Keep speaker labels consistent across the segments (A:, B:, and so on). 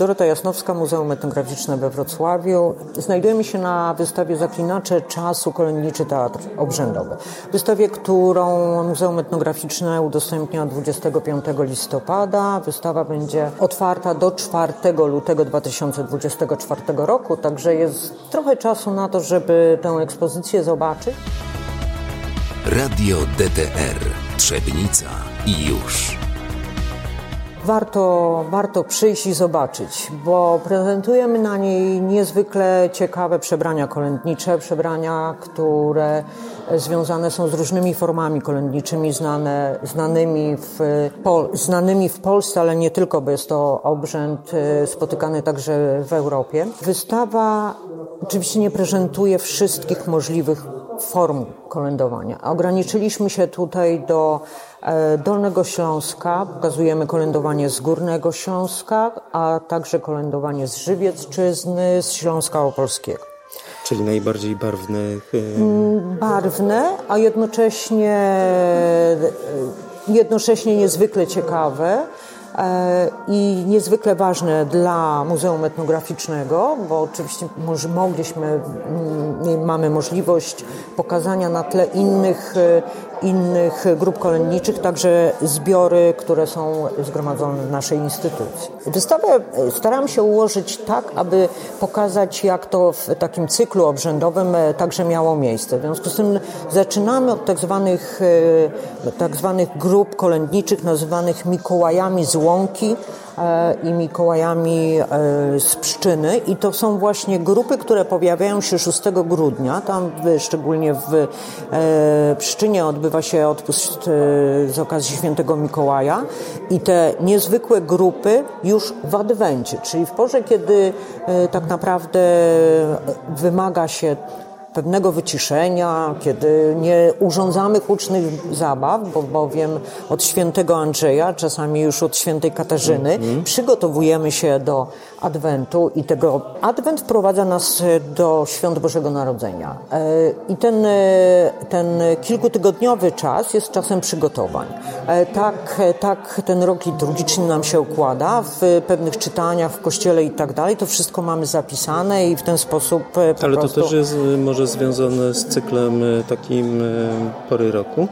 A: Dorota Jasnowska, Muzeum Etnograficzne we Wrocławiu. Znajdujemy się na wystawie Zaklinacze Czasu Kolędniczy Teatr Obrzędowy. Wystawie, którą Muzeum Etnograficzne udostępnia 25 listopada. Wystawa będzie otwarta do 4 lutego 2024 roku, także jest trochę czasu na to, żeby tę ekspozycję zobaczyć.
B: Radio DTR Trzebnica i już.
A: Warto, warto przyjść i zobaczyć, bo prezentujemy na niej niezwykle ciekawe przebrania kolędnicze, przebrania, które związane są z różnymi formami kolędniczymi znane, znanymi, w, znanymi w Polsce, ale nie tylko, bo jest to obrzęd e, spotykany także w Europie. Wystawa oczywiście nie prezentuje wszystkich możliwych form kolędowania. Ograniczyliśmy się tutaj do Dolnego Śląska, pokazujemy kolędowanie z Górnego Śląska, a także kolędowanie z Żywiecczyzny, z Śląska Opolskiego.
C: Czyli najbardziej barwnych.
A: Mm, barwne, a jednocześnie, e, jednocześnie niezwykle ciekawe e, i niezwykle ważne dla Muzeum Etnograficznego, bo oczywiście mogliśmy, mm, mamy możliwość pokazania na tle innych innych grup kolędniczych, także zbiory, które są zgromadzone w naszej instytucji. Wystawę staram się ułożyć tak, aby pokazać, jak to w takim cyklu obrzędowym e, także miało miejsce. W związku z tym zaczynamy od tak zwanych, e, tak zwanych grup kolędniczych, nazywanych Mikołajami z Łąki, i Mikołajami e, z Pszczyny. I to są właśnie grupy, które pojawiają się 6 grudnia. Tam szczególnie w e, Pszczynie odbywa się odpust z okazji świętego Mikołaja. I te niezwykłe grupy już w Adwencie, czyli w porze, kiedy tak naprawdę wymaga się pewnego wyciszenia, kiedy nie urządzamy hucznych zabaw, bo bowiem od świętego Andrzeja, czasami już od świętej Katarzyny, przygotowujemy się do Adwentu i tego Adwent wprowadza nas do świąt Bożego Narodzenia. E, I ten, e, ten kilkutygodniowy czas jest czasem przygotowań. E, tak, tak ten rok liturgiczny nam się układa w pewnych czytaniach w kościele i tak dalej. To wszystko mamy zapisane i w ten sposób
C: Ale
A: prostu...
C: to też jest może związane z cyklem takim pory roku?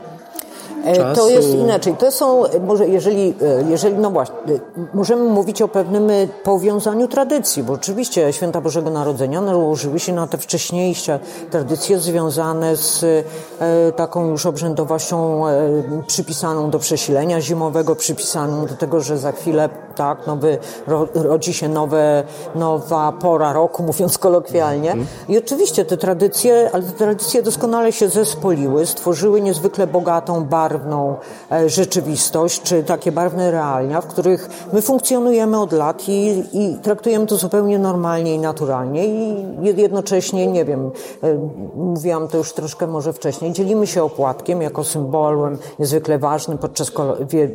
A: Czasu. To jest inaczej. To są, może jeżeli, e, jeżeli, no właśnie, e, możemy mówić o pewnym e, powiązaniu tradycji, bo oczywiście święta Bożego Narodzenia nałożyły się na te wcześniejsze tradycje związane z taką już obrzędowością przypisaną do przesilenia zimowego, przypisaną do tego, że za chwilę tak, nowy, rodzi się nowe, nowa pora roku, mówiąc kolokwialnie. I oczywiście te tradycje, ale te tradycje doskonale się zespoliły, stworzyły niezwykle bogatą, barwną e, rzeczywistość, czy takie barwne realia, w których my funkcjonujemy od lat i, i traktujemy to zupełnie normalnie i naturalnie i jednocześnie, nie wiem, e, mówiłam to już troszkę może wcześniej, dzielimy się opłatkiem jako symbolem niezwykle ważnym podczas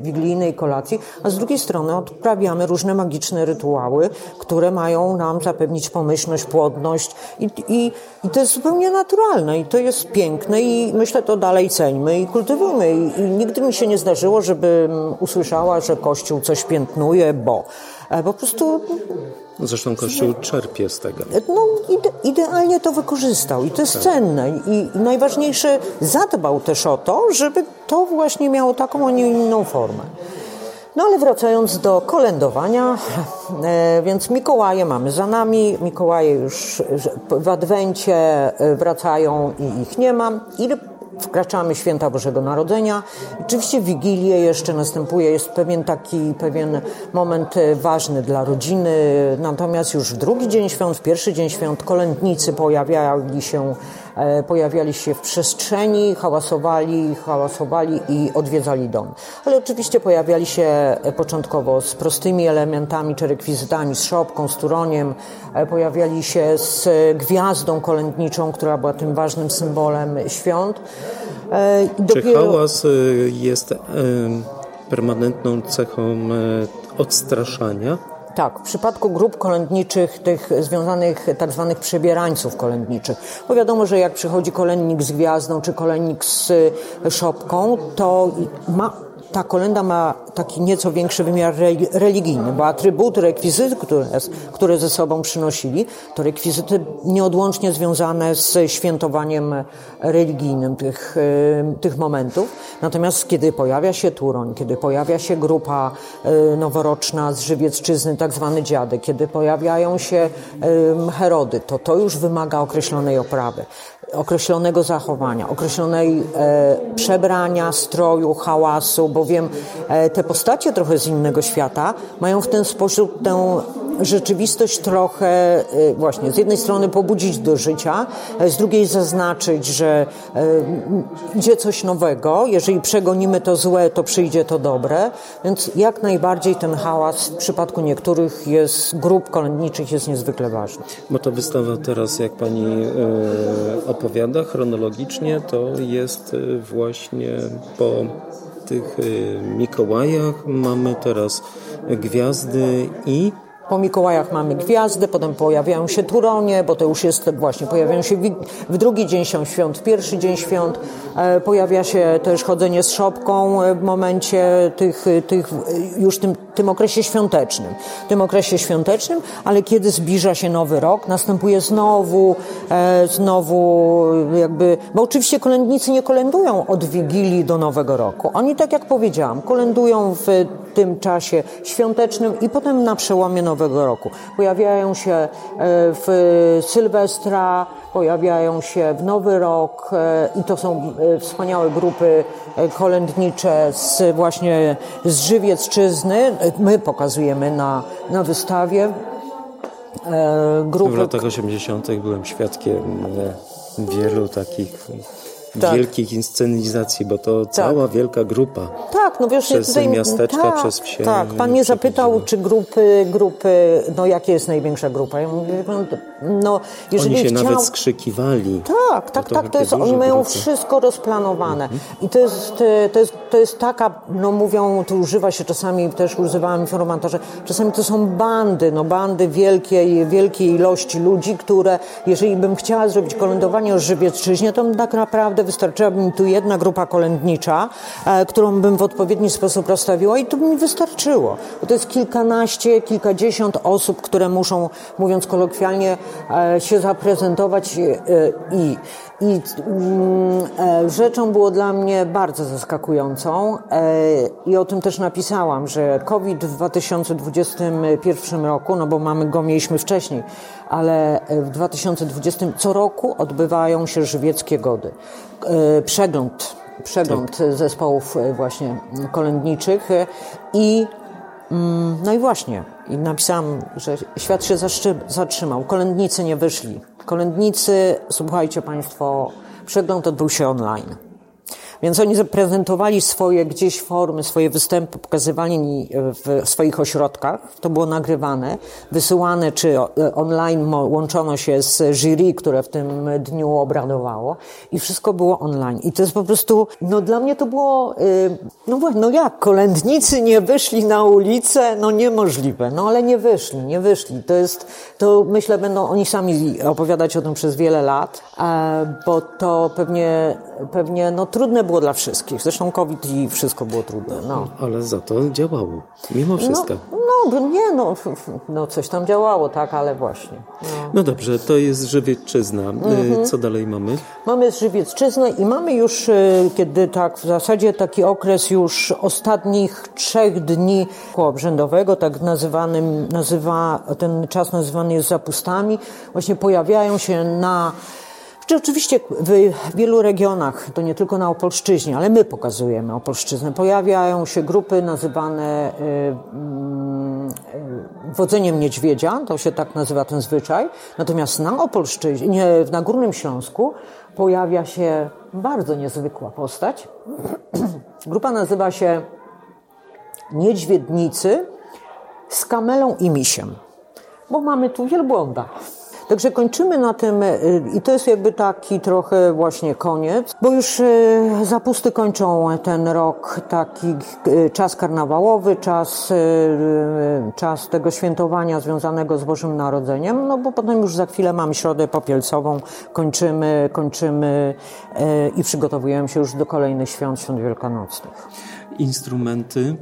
A: wigilijnej kolacji, a z drugiej strony odprawiamy uprawiamy różne magiczne rytuały, które mają nam zapewnić pomyślność, płodność i, i, i to jest zupełnie naturalne i to jest piękne i myślę to dalej ceńmy i kultywujmy. I, i nigdy mi się nie zdarzyło, żebym usłyszała, że Kościół coś piętnuje, bo e, po prostu
C: Zresztą Kościół czerpie z tego.
A: No, ide, idealnie to wykorzystał i to jest tak. cenne. I, I najważniejsze, zadbał też o to, żeby to właśnie miało taką, a nie inną formę. No ale wracając do kolędowania, e, więc Mikołaje mamy za nami, Mikołaje już w Adwencie e, wracają i ich nie ma. I wkraczamy święta Bożego Narodzenia. Oczywiście Wigilię jeszcze następuje, jest pewien taki, pewien moment e, ważny dla rodziny, natomiast już w drugi dzień świąt, w pierwszy dzień świąt kolędnicy pojawiali się pojawiali się w przestrzeni, hałasowali, hałasowali i odwiedzali dom. Ale oczywiście pojawiali się e, początkowo z prostymi elementami czy rekwizytami, z szopką, z turoniem, e, pojawiali się z gwiazdą kolędniczą, która była tym ważnym symbolem świąt.
C: Czy hałas jest permanentną cechą odstraszania?
A: Tak, w przypadku grup kolędniczych, tych związanych tak zwanych przebierańców kolędniczych, bo wiadomo, że jak przychodzi kolędnik z gwiazdą czy kolędnik z szopką, to ma ta kolenda ma taki nieco większy wymiar religijny, bo atrybuty, rekwizyty, które, które ze sobą przynosili, to rekwizyty nieodłącznie związane z świętowaniem religijnym tych, tych momentów. Natomiast kiedy pojawia się Turoń, kiedy pojawia się grupa noworoczna z Żywiecczyzny, tak zwany dziadek, kiedy pojawiają się Herody, to to już wymaga określonej oprawy określonego zachowania, określonej e, przebrania, stroju, hałasu, bowiem e, te postacie trochę z innego świata mają w ten sposób tę rzeczywistość trochę y, właśnie z jednej strony pobudzić do życia, z drugiej zaznaczyć, że y, idzie coś nowego, jeżeli przegonimy to złe, to przyjdzie to dobre, więc jak najbardziej ten hałas w przypadku niektórych jest grup kolędniczych jest niezwykle ważny.
C: Bo to wystawa teraz, jak pani y, opowiada chronologicznie, to jest właśnie po tych Mikołajach. Mamy teraz gwiazdy i
A: po Mikołajach mamy gwiazdy, potem pojawiają się turonie, bo to już jest właśnie, pojawiają się w drugi dzień świąt, w pierwszy dzień świąt. E, pojawia się też chodzenie z szopką w momencie tych, tych już tym, tym okresie świątecznym. W tym okresie świątecznym, ale kiedy zbliża się nowy rok, następuje znowu, e, znowu jakby, bo oczywiście kolędnicy nie kolędują od Wigilii do Nowego Roku. Oni, tak jak powiedziałam, kolędują w tym czasie świątecznym i potem na przełomie Nowego Roku. Pojawiają się e, w Sylwestra, pojawiają się w Nowy Rok e, i to są e, wspaniałe grupy kolędnicze z właśnie z Żywiecczyzny. My pokazujemy na, na wystawie
C: grupy. W latach 80. byłem świadkiem wielu takich tak. wielkich inscenizacji, bo to tak. cała wielka grupa.
A: Tak, no wiesz,
C: przez
A: tutaj,
C: miasteczka, tak, przez wsie.
A: Tak, pan mnie zapytał, czy grupy, grupy, no jakie jest największa grupa? Ja mówię,
C: no, jeżeli Oni się chciał... nawet skrzykiwali.
A: Tak, tak, tak, to jest, oni mają grupy. wszystko rozplanowane. Mhm. I to jest, to, jest, to jest taka, no mówią, tu używa się czasami, też używałam informatorze, czasami to są bandy, no bandy wielkiej, wielkiej ilości ludzi, które, jeżeli bym chciała zrobić kolędowanie o Żywiecczyźnie, to tak naprawdę wystarczyłaby mi tu jedna grupa kolędnicza, e, którą bym w odpowiedni sposób rozstawiła i by mi wystarczyło. Bo to jest kilkanaście, kilkadziesiąt osób, które muszą, mówiąc kolokwialnie, e, się zaprezentować e, i i mm, e, rzeczą było dla mnie bardzo zaskakującą i o tym też napisałam, że COVID w 2021 roku, no bo mamy go mieliśmy wcześniej, ale w 2020 co roku odbywają się żywieckie gody. Przegląd, przegląd tak. zespołów właśnie kolędniczych i mm, no i właśnie, i napisałam, że świat się zatrzymał, kolędnicy nie wyszli Kolędnicy, słuchajcie Państwo, przegląd odbył się online. Więc oni zaprezentowali swoje gdzieś formy, swoje występy, pokazywali w swoich ośrodkach. To było nagrywane, wysyłane czy online łączono się z jury, które w tym dniu obradowało i wszystko było online. I to jest po prostu, no dla mnie to było, y, no, no jak, kolędnicy nie wyszli na ulicę? No niemożliwe. No ale nie wyszli, nie wyszli. To jest, to myślę będą oni sami opowiadać o tym przez wiele lat, e, bo to pewnie, pewnie no trudne było było dla wszystkich. Zresztą COVID i wszystko było trudne. No.
C: Ale za to działało, mimo wszystko.
A: No, no nie, no, no coś tam działało, tak, ale właśnie.
C: No, no dobrze, to jest Żywiecczyzna. Mhm. Co dalej mamy?
A: Mamy Żywiecczyznę i mamy już, y, kiedy tak w zasadzie taki okres już ostatnich trzech dni obrzędowego, tak nazywanym, nazywa, ten czas nazywany jest zapustami, właśnie pojawiają się na czy oczywiście w wielu regionach, to nie tylko na Opolszczyźnie, ale my pokazujemy Opolszczyznę, pojawiają się grupy nazywane y, y, wodzeniem niedźwiedzia, to się tak nazywa ten zwyczaj. Natomiast na Opolszczyźnie, na Górnym Śląsku pojawia się bardzo niezwykła postać. Grupa nazywa się Niedźwiednicy z kamelą i misiem, bo mamy tu wielbłąda. Także kończymy na tym y, i to jest jakby taki trochę właśnie koniec, bo już y, zapusty kończą ten rok, taki y, czas karnawałowy, czas, czas tego świętowania związanego z Bożym Narodzeniem, no bo potem już za chwilę mamy środę popielcową, kończymy, kończymy i przygotowujemy się już do kolejnych świąt, świąt wielkanocnych.
C: instrumenty?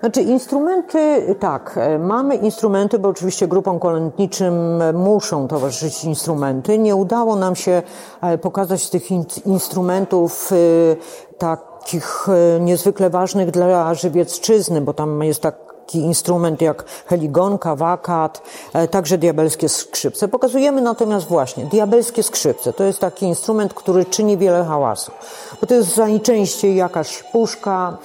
A: Znaczy instrumenty, tak, mamy instrumenty, bo oczywiście grupom kolędniczym muszą towarzyszyć instrumenty. Nie udało nam się e, pokazać tych instrumentów e, takich e, niezwykle ważnych dla żywiecczyzny, bo tam jest tak taki instrument jak heligonka, wakat, e, także diabelskie skrzypce. Pokazujemy natomiast właśnie diabelskie skrzypce. To jest taki instrument, który czyni wiele hałasu. Bo to jest najczęściej jakaś puszka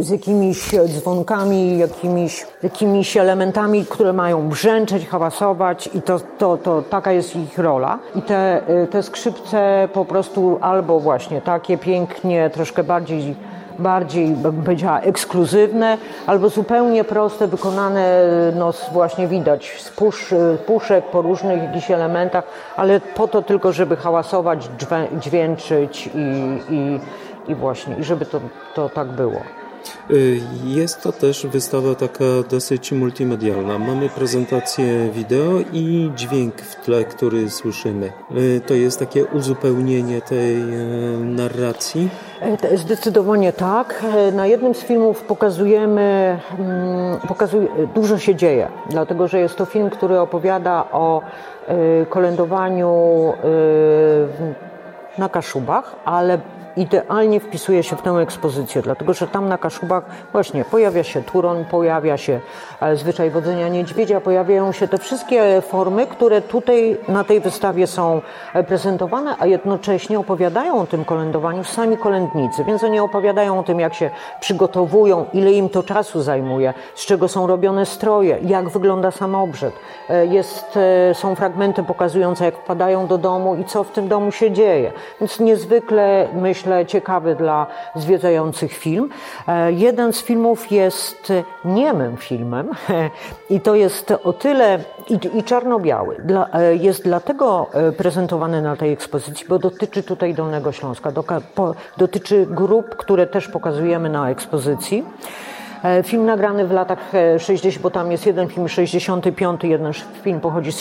A: z jakimiś dzwonkami, jakimiś, jakimiś elementami, które mają brzęczeć, hałasować i to, to, to taka jest ich rola. I te, e, te skrzypce po prostu albo właśnie takie pięknie, troszkę bardziej bardziej, bym powiedziała, ekskluzywne, albo zupełnie proste, wykonane, no właśnie widać, z pusz, puszek po różnych jakichś elementach, ale po to tylko, żeby hałasować, dźwięczyć i, i, i właśnie, i żeby to, to tak było.
C: Y, jest to też wystawa taka dosyć multimedialna. Mamy prezentację wideo i dźwięk w tle, który słyszymy. Y, to jest takie uzupełnienie tej y, narracji?
A: E, zdecydowanie tak. E, na jednym z filmów pokazujemy, mm, pokazuje, dużo się dzieje, dlatego że jest to film, który opowiada o kolędowaniu na Kaszubach, ale idealnie wpisuje się w tę ekspozycję, dlatego że tam na Kaszubach właśnie pojawia się turon, pojawia się e, zwyczaj wodzenia niedźwiedzia, pojawiają się te wszystkie formy, które tutaj na tej wystawie są e, prezentowane, a jednocześnie opowiadają o tym kolędowaniu sami kolędnicy, więc oni opowiadają o tym, jak się przygotowują, ile im to czasu zajmuje, z czego są robione stroje, jak wygląda sam obrzęd. E, jest, są fragmenty pokazujące, jak wpadają do domu i co w tym domu się dzieje. Więc niezwykle myślę, myślę, ciekawy dla zwiedzających film. E, jeden z filmów jest niemym filmem i to jest o tyle i, i czarno-biały. Dla, e, jest dlatego e, prezentowany na tej ekspozycji, bo dotyczy tutaj Dolnego Śląska. Dotyczy grup, które też pokazujemy na ekspozycji. E, film nagrany w latach 60, e, bo tam jest jeden film 65, jeden film pochodzi z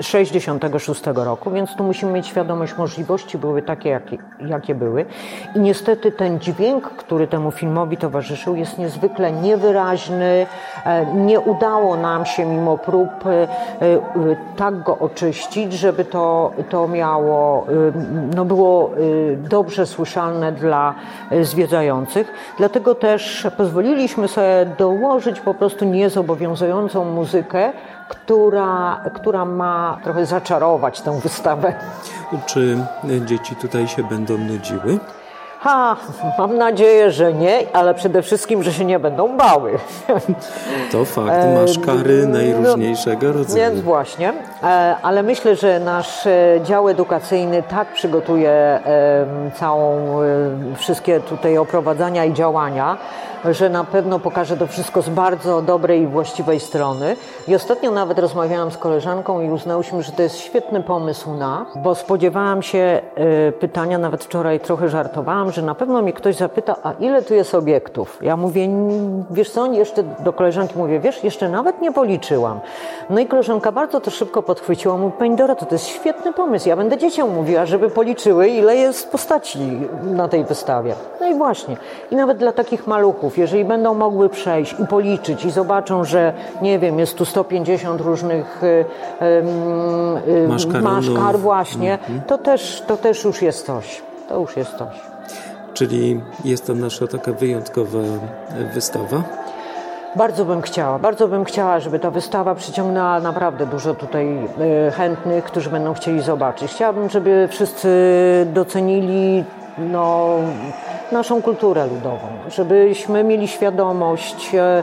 A: 66 roku, więc tu musimy mieć świadomość, możliwości były takie, jakie, jakie były. I niestety ten dźwięk, który temu filmowi towarzyszył, jest niezwykle niewyraźny. E, nie udało nam się mimo prób tak go oczyścić, żeby to, to miało, no było dobrze słyszalne dla zwiedzających. Dlatego też pozwoliliśmy sobie dołożyć po prostu niezobowiązującą muzykę, która, która ma trochę zaczarować tę wystawę.
C: Czy dzieci tutaj się będą nudziły?
A: Ha, mam nadzieję, że nie, ale przede wszystkim, że się nie będą bały.
C: To fakt, masz kary najróżniejszego rodzaju.
A: Więc właśnie, e, ale myślę, że nasz e, dział edukacyjny tak przygotuje całą, e, wszystkie tutaj oprowadzania i działania, że na pewno pokaże to wszystko z bardzo dobrej i właściwej strony. I ostatnio nawet rozmawiałam z koleżanką i uznałyśmy, że to jest świetny pomysł na, bo spodziewałam się y, pytania, nawet wczoraj trochę żartowałam, że na pewno mnie ktoś zapyta, a ile tu jest obiektów? Ja mówię, wiesz co, jeszcze do koleżanki mówię, wiesz, jeszcze nawet nie policzyłam. No i koleżanka bardzo to szybko podchwyciła, mówi, pani Doroto, to jest świetny pomysł, ja będę dzieciom mówiła, żeby policzyły, ile jest postaci na tej wystawie. No i właśnie. I nawet dla takich maluchów, jeżeli będą mogły przejść i policzyć i zobaczą, że nie wiem, jest tu 150 różnych y, y, maszkar właśnie, mhm. to, też, to też już jest coś. To już jest coś.
C: Czyli jest to nasza taka wyjątkowa wystawa?
A: Bardzo bym chciała, bardzo bym chciała, żeby ta wystawa przyciągnęła naprawdę dużo tutaj y, chętnych, którzy będą chcieli zobaczyć. Chciałabym, żeby wszyscy docenili no, naszą kulturę ludową, żebyśmy mieli świadomość, e,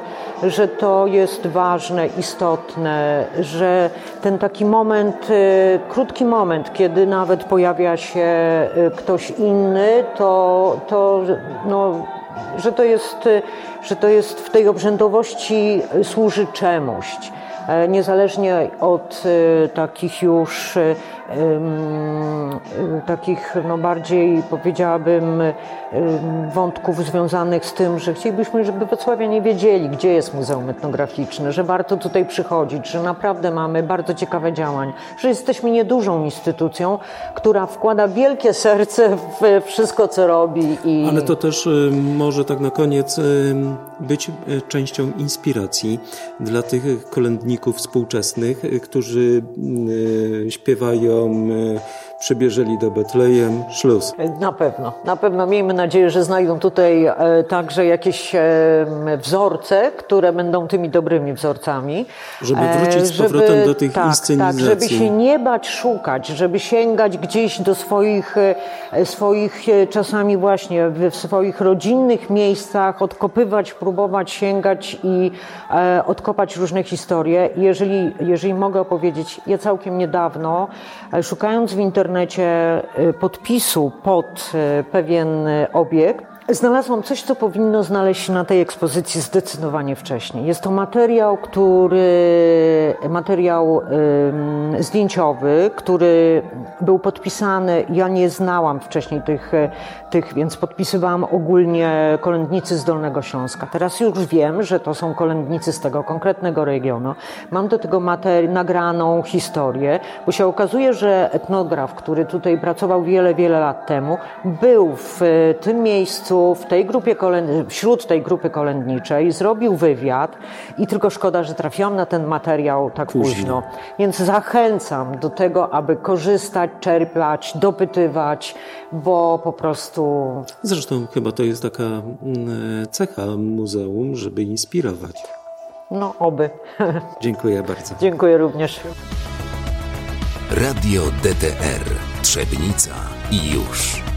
A: że to jest ważne, istotne, że ten taki moment, e, krótki moment, kiedy nawet pojawia się e, ktoś inny, to, to no, że to jest, że to jest w tej obrzędowości służy czemuś niezależnie od e, takich już takich no bardziej powiedziałabym wątków związanych z tym, że chcielibyśmy, żeby Wrocławianie wiedzieli, gdzie jest Muzeum Etnograficzne, że warto tutaj przychodzić, że naprawdę mamy bardzo ciekawe działań, że jesteśmy niedużą instytucją, która wkłada wielkie serce w wszystko, co robi. I...
C: Ale to też może tak na koniec być e, częścią inspiracji dla tych kolędników współczesnych, e, którzy e, śpiewają przybierzeli do Betlejem, szluz.
A: Na pewno, na pewno. Miejmy nadzieję, że znajdą tutaj e, także jakieś e, wzorce, które będą tymi dobrymi wzorcami.
C: Żeby wrócić z żeby, powrotem do tych tak, inscenizacji.
A: Tak, żeby się nie bać szukać, żeby sięgać gdzieś do swoich, e, swoich czasami właśnie w swoich rodzinnych miejscach, odkopywać, próbować sięgać i odkopać różne historie. Jeżeli, jeżeli mogę opowiedzieć, ja całkiem niedawno, szukając w internecie, internecie y, podpisu pod y, pewien obiekt, Znalazłam coś, co powinno znaleźć się na tej ekspozycji zdecydowanie wcześniej. Jest to materiał, który, materiał ym, zdjęciowy, który był podpisany. Ja nie znałam wcześniej tych, tych, więc podpisywałam ogólnie kolędnicy z Dolnego Śląska. Teraz już wiem, że to są kolędnicy z tego konkretnego regionu. Mam do tego materi- nagraną historię, bo się okazuje, że etnograf, który tutaj pracował wiele, wiele lat temu, był w tym miejscu, w tej grupie wśród tej grupy kolędniczej, zrobił wywiad i tylko szkoda, że trafiłam na ten materiał tak późno. późno. Więc zachęcam do tego, aby korzystać, czerpać, dopytywać, bo po prostu...
C: Zresztą chyba to jest taka mm, cecha muzeum, żeby inspirować.
A: No, oby.
C: Dziękuję bardzo.
A: Dziękuję również.
B: Radio DTR Trzebnica i już.